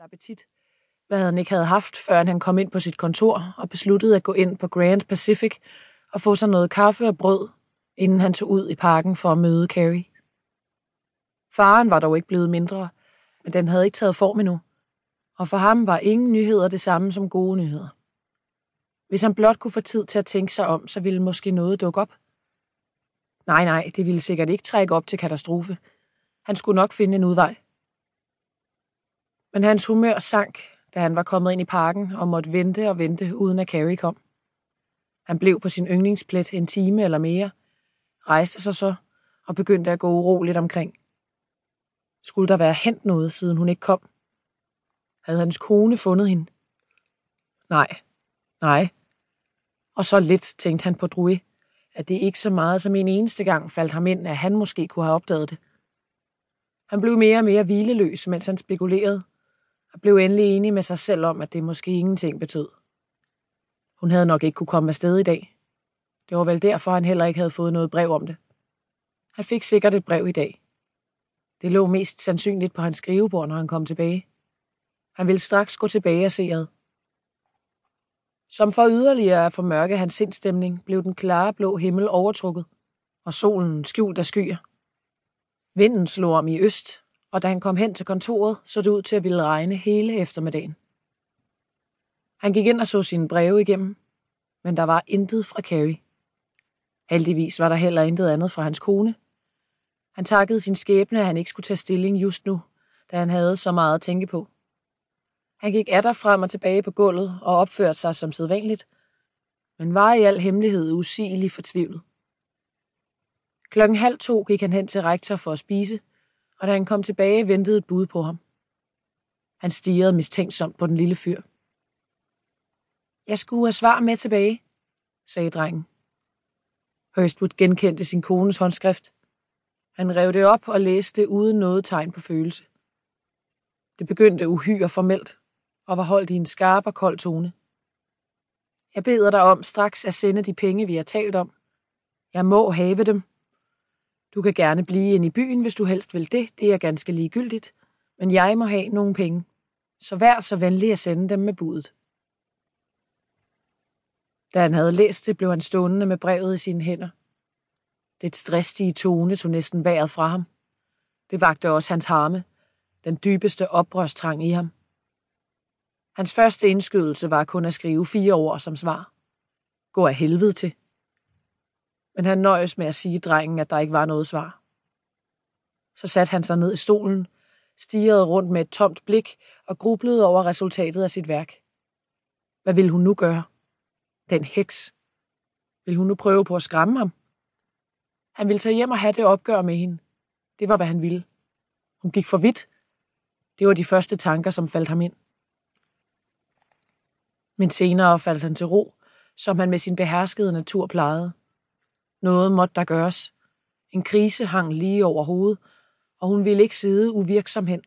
appetit, hvad han ikke havde haft, før han kom ind på sit kontor og besluttede at gå ind på Grand Pacific og få sig noget kaffe og brød, inden han tog ud i parken for at møde Carrie. Faren var dog ikke blevet mindre, men den havde ikke taget form endnu, og for ham var ingen nyheder det samme som gode nyheder. Hvis han blot kunne få tid til at tænke sig om, så ville måske noget dukke op. Nej, nej, det ville sikkert ikke trække op til katastrofe. Han skulle nok finde en udvej. Men hans humør sank, da han var kommet ind i parken og måtte vente og vente, uden at Carrie kom. Han blev på sin yndlingsplet en time eller mere, rejste sig så og begyndte at gå uroligt omkring. Skulle der være hent noget, siden hun ikke kom? Havde hans kone fundet hende? Nej, nej. Og så lidt tænkte han på Drouet, at det ikke så meget som en eneste gang faldt ham ind, at han måske kunne have opdaget det. Han blev mere og mere hvileløs, mens han spekulerede, og blev endelig enig med sig selv om, at det måske ingenting betød. Hun havde nok ikke kunne komme afsted i dag. Det var vel derfor, han heller ikke havde fået noget brev om det. Han fik sikkert et brev i dag. Det lå mest sandsynligt på hans skrivebord, når han kom tilbage. Han ville straks gå tilbage og se ad. Som for yderligere at formørke hans sindstemning, blev den klare blå himmel overtrukket, og solen skjult af skyer. Vinden slog om i øst, og da han kom hen til kontoret, så det ud til at ville regne hele eftermiddagen. Han gik ind og så sine breve igennem, men der var intet fra Carrie. Heldigvis var der heller intet andet fra hans kone. Han takkede sin skæbne, at han ikke skulle tage stilling just nu, da han havde så meget at tænke på. Han gik atter frem og tilbage på gulvet og opførte sig som sædvanligt, men var i al hemmelighed usigeligt fortvivlet. Klokken halv to gik han hen til rektor for at spise, og da han kom tilbage, ventede et bud på ham. Han stirrede mistænksomt på den lille fyr. Jeg skulle have svar med tilbage, sagde drengen. Hurstwood genkendte sin kones håndskrift. Han rev det op og læste det uden noget tegn på følelse. Det begyndte uhyre formelt og var holdt i en skarp og kold tone. Jeg beder dig om straks at sende de penge, vi har talt om. Jeg må have dem, du kan gerne blive inde i byen, hvis du helst vil det. Det er ganske ligegyldigt. Men jeg må have nogle penge. Så vær så venlig at sende dem med budet. Da han havde læst det, blev han stående med brevet i sine hænder. Det stressige tone tog næsten vejret fra ham. Det vagte også hans harme, den dybeste oprørstrang i ham. Hans første indskydelse var kun at skrive fire ord som svar. Gå af helvede til men han nøjes med at sige drengen, at der ikke var noget svar. Så satte han sig ned i stolen, stirrede rundt med et tomt blik og grublede over resultatet af sit værk. Hvad ville hun nu gøre? Den heks. Vil hun nu prøve på at skræmme ham? Han ville tage hjem og have det opgør med hende. Det var, hvad han ville. Hun gik for vidt. Det var de første tanker, som faldt ham ind. Men senere faldt han til ro, som han med sin beherskede natur plejede. Noget måtte der gøres. En krise hang lige over hovedet, og hun ville ikke sidde uvirksom hen.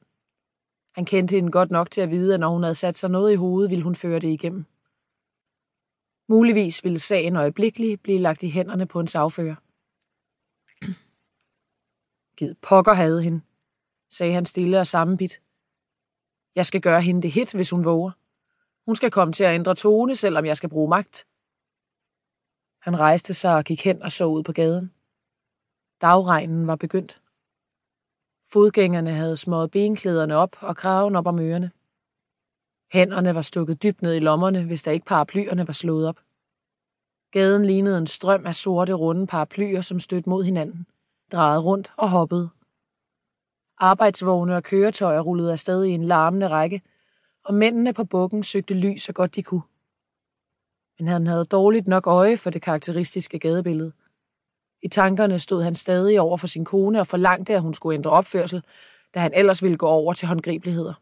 Han kendte hende godt nok til at vide, at når hun havde sat sig noget i hovedet, ville hun føre det igennem. Muligvis ville sagen øjeblikkeligt blive lagt i hænderne på en sagfører. Gid pokker havde hende, sagde han stille og sammenbit. Jeg skal gøre hende det hit, hvis hun våger. Hun skal komme til at ændre tone, selvom jeg skal bruge magt. Han rejste sig og gik hen og så ud på gaden. Dagregnen var begyndt. Fodgængerne havde smået benklæderne op og kraven op om ørerne. Hænderne var stukket dybt ned i lommerne, hvis der ikke paraplyerne var slået op. Gaden lignede en strøm af sorte, runde paraplyer, som stødte mod hinanden, drejede rundt og hoppede. Arbejdsvogne og køretøjer rullede afsted i en larmende række, og mændene på bukken søgte lys så godt de kunne men han havde dårligt nok øje for det karakteristiske gadebillede. I tankerne stod han stadig over for sin kone og forlangte, at hun skulle ændre opførsel, da han ellers ville gå over til håndgribeligheder.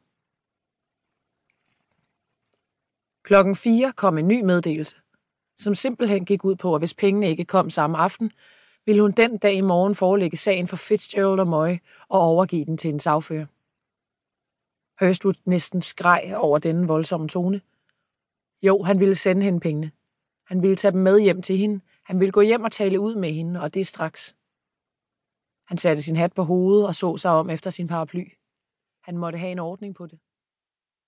Klokken 4 kom en ny meddelelse, som simpelthen gik ud på, at hvis pengene ikke kom samme aften, ville hun den dag i morgen forelægge sagen for Fitzgerald og Moy og overgive den til en sagfører. Hurstwood næsten skreg over denne voldsomme tone – jo, han ville sende hende pengene. Han ville tage dem med hjem til hende. Han ville gå hjem og tale ud med hende, og det straks. Han satte sin hat på hovedet og så sig om efter sin paraply. Han måtte have en ordning på det.